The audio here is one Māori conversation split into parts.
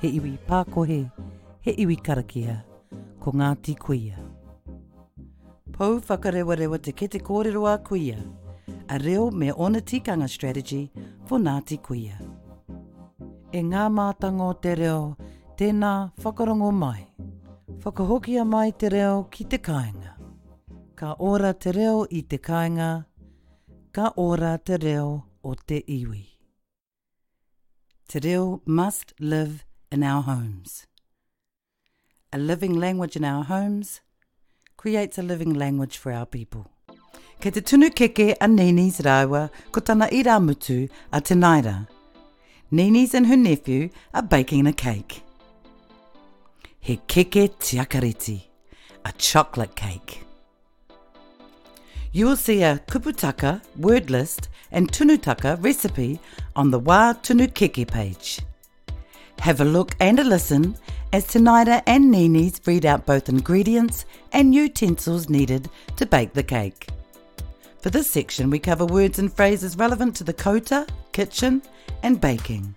he iwi pākohe, he iwi karakia, ko Ngāti Kuia. Pou whakarewarewa te kete kōrero a Kuia, a reo me ōna tikanga strategy for Ngāti Kuia. E ngā mātanga o te reo, tēnā whakarongo mai. Whakahokia mai te reo ki te kāinga. Ka ora te reo i te kāinga, ka ora te reo o te iwi. Te reo must live in our homes. A living language in our homes creates a living language for our people. Kei te tunu keke a Nini's rāua ko tana irāmutu a Te Naira. Nini's and her nephew are baking a cake. He keke tiakareti, a chocolate cake. You will see a kuputaka word list and tunutaka recipe on the Wa Tunukeke page. Have a look and a listen as Tanida and Nini read out both ingredients and utensils needed to bake the cake. For this section, we cover words and phrases relevant to the kota, kitchen, and baking.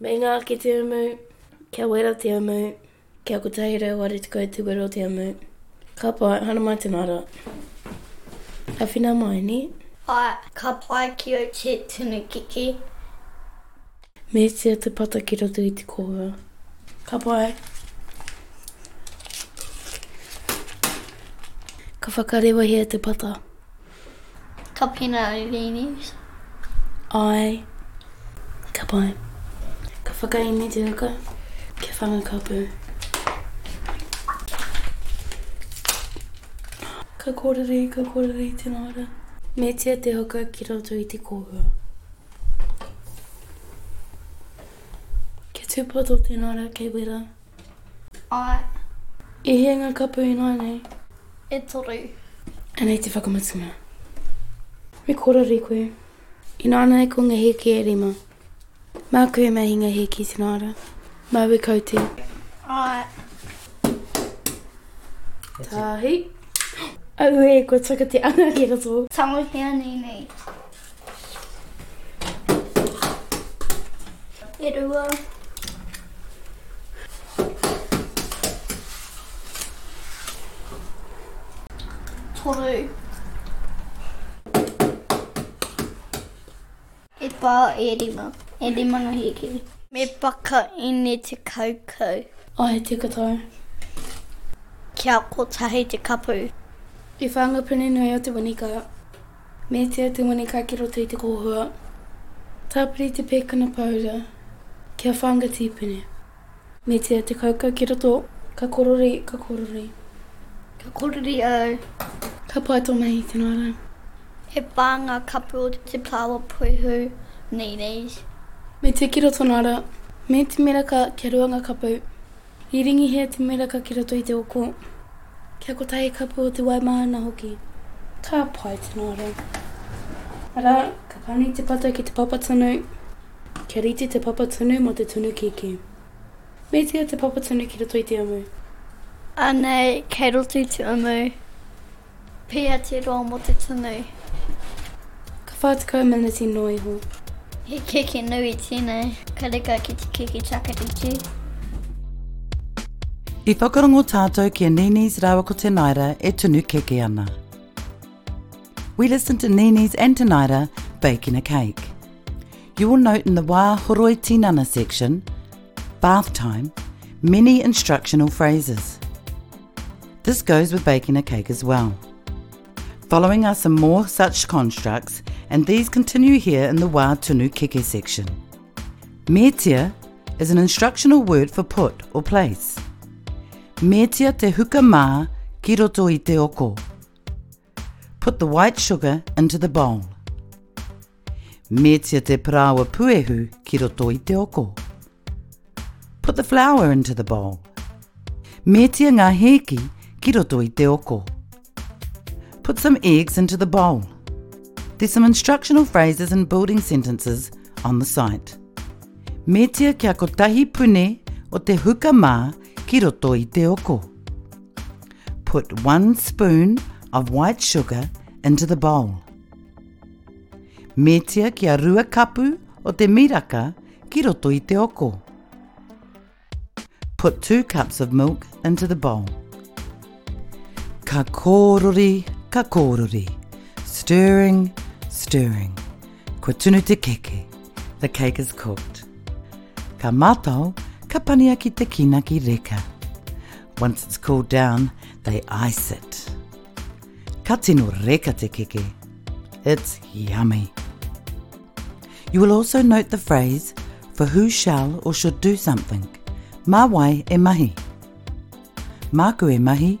Meinga ake te umu, kia wera te umu, kia 180 te wero o te umu. Ka pai, haere mai te mara. Awhina mai, ni? Ae, ka pai ki au te tunu kiki. Metia te pata ki roto i te kōhua. Ka pai. Ka whakarewahia te pata. Ka pena au Venus. Ai. Ka pai. Ka whakaemi te uka. Kia whanga kapu. Ka kōriri, ka kōriri i te nāra. Metia te uka ki roto i te kōhua. Kia tūpato te nāra kei wera. Ae. E hia nga kapu inainei? E toru. Anei te whakamutunga. Me korari koe. Inainei ko nga heke e rima. Maku e mahi nga heke te naara. Mau e kau te. Ae. Tahi. Aue, kua taka te anga ki roto. Tangohia nini. E rua. Toru. E pā, e rima. E rima no hīkiri. Me paka ine te kaukau. O he tika tau. Kia kotahi te kapu. I whāngapuni nui o te wanikā. Meatia te moni kai ki roto i te kōhua. Tāpiri te pēkana paura ki a Whaanga Tīpene. Meatia te kaukau ki roto, ka korori, ka korori. Ka korori au. Ka pai tō mahi te nāra. He whā ngā kapu o te pāwa poihu nei. Meatia ki roto nāra. Me te miraka kia rua ngā kapu. I ringihia te miraka ki roto i te oko, kia kotahi kapu o te wai mahana hoki. Ka pai te nāwha. Arā, ka pani te pata ki te papa tunu, kia rite te papa tunu mō te tunu kēkē. Metia te papa tunu ki roto i te umu. Anei, kei roto i te umu. Pēhea te roa mō te tunu? Ka whā tekau miniti noa iho. He keke nui tēnei. Ka reka ki te keke takariki. I whakarongo tātou ki a Nini's rāua ko Te Naira e tunu keke ana. We listen to Nini's and Te Naira baking a cake. You will note in the Wā Horoi Tinana section, bath time, many instructional phrases. This goes with baking a cake as well following are some more such constructs, and these continue here in the Wa Tunu Keke section. Metia is an instructional word for put or place. Metia te huka mā ki roto i te oko. Put the white sugar into the bowl. Metia te parāoa puehu ki roto i te oko. Put the flour into the bowl. Metia ngā hēki ki roto i te oko. Put some eggs into the bowl. There's some instructional phrases and building sentences on the site. Metia kia kotahi pune o te huka mā ki roto i te oko. Put one spoon of white sugar into the bowl. Metia kia rua kapu o te miraka ki roto i te oko. Put two cups of milk into the bowl. Ka kōrori, ka kōrori. Stirring, stirring. Kua tunu te keke. The cake is cooked. Ka matao, ka pania ki te kina ki reka. Once it's cooled down, they ice it. Ka tino reka te keke, it's yummy. You will also note the phrase for who shall or should do something. Mawai e mahi. Maku e mahi.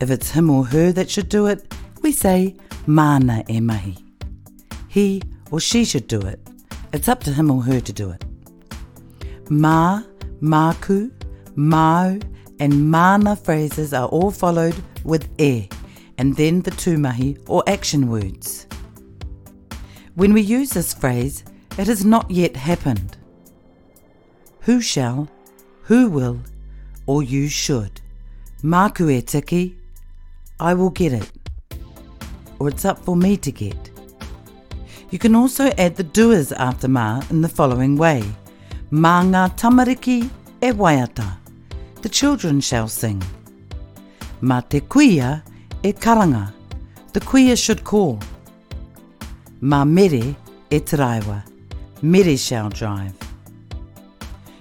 If it's him or her that should do it, we say mana e mahi he or she should do it. It's up to him or her to do it. Ma, maku, mau, and mana phrases are all followed with e, and then the tumahi or action words. When we use this phrase, it has not yet happened. Who shall, who will, or you should. Māku e tiki, I will get it. Or it's up for me to get. You can also add the doers after ma in the following way. Mā ngā tamariki e waiata. The children shall sing. Mā te kuia e karanga. The kuia should call. Ma mere e taraiwa. Mere shall drive.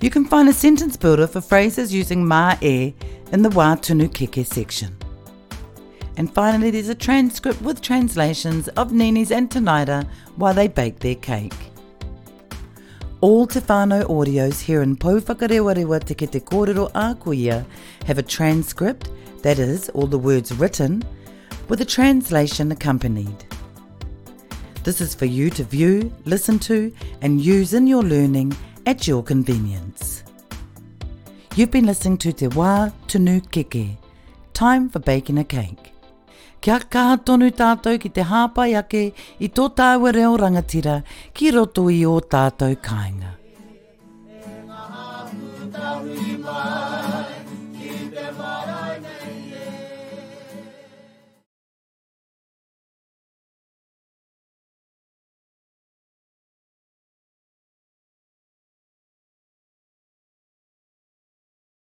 You can find a sentence builder for phrases using ma e in the Wā Tunu Keke section. And finally, there's a transcript with translations of Nini's and Tanida while they bake their cake. All Tefano audios here in Pouwhakarewarewa Te Kete Kōrero Ākuia have a transcript, that is, all the words written, with a translation accompanied. This is for you to view, listen to, and use in your learning at your convenience. You've been listening to Te Wā Tunu Kike. Time for Baking a Cake. Kia kaha tonu tātou ki te hāpai ake i tō tāua reo rangatira ki roto i ō tātou kāinga.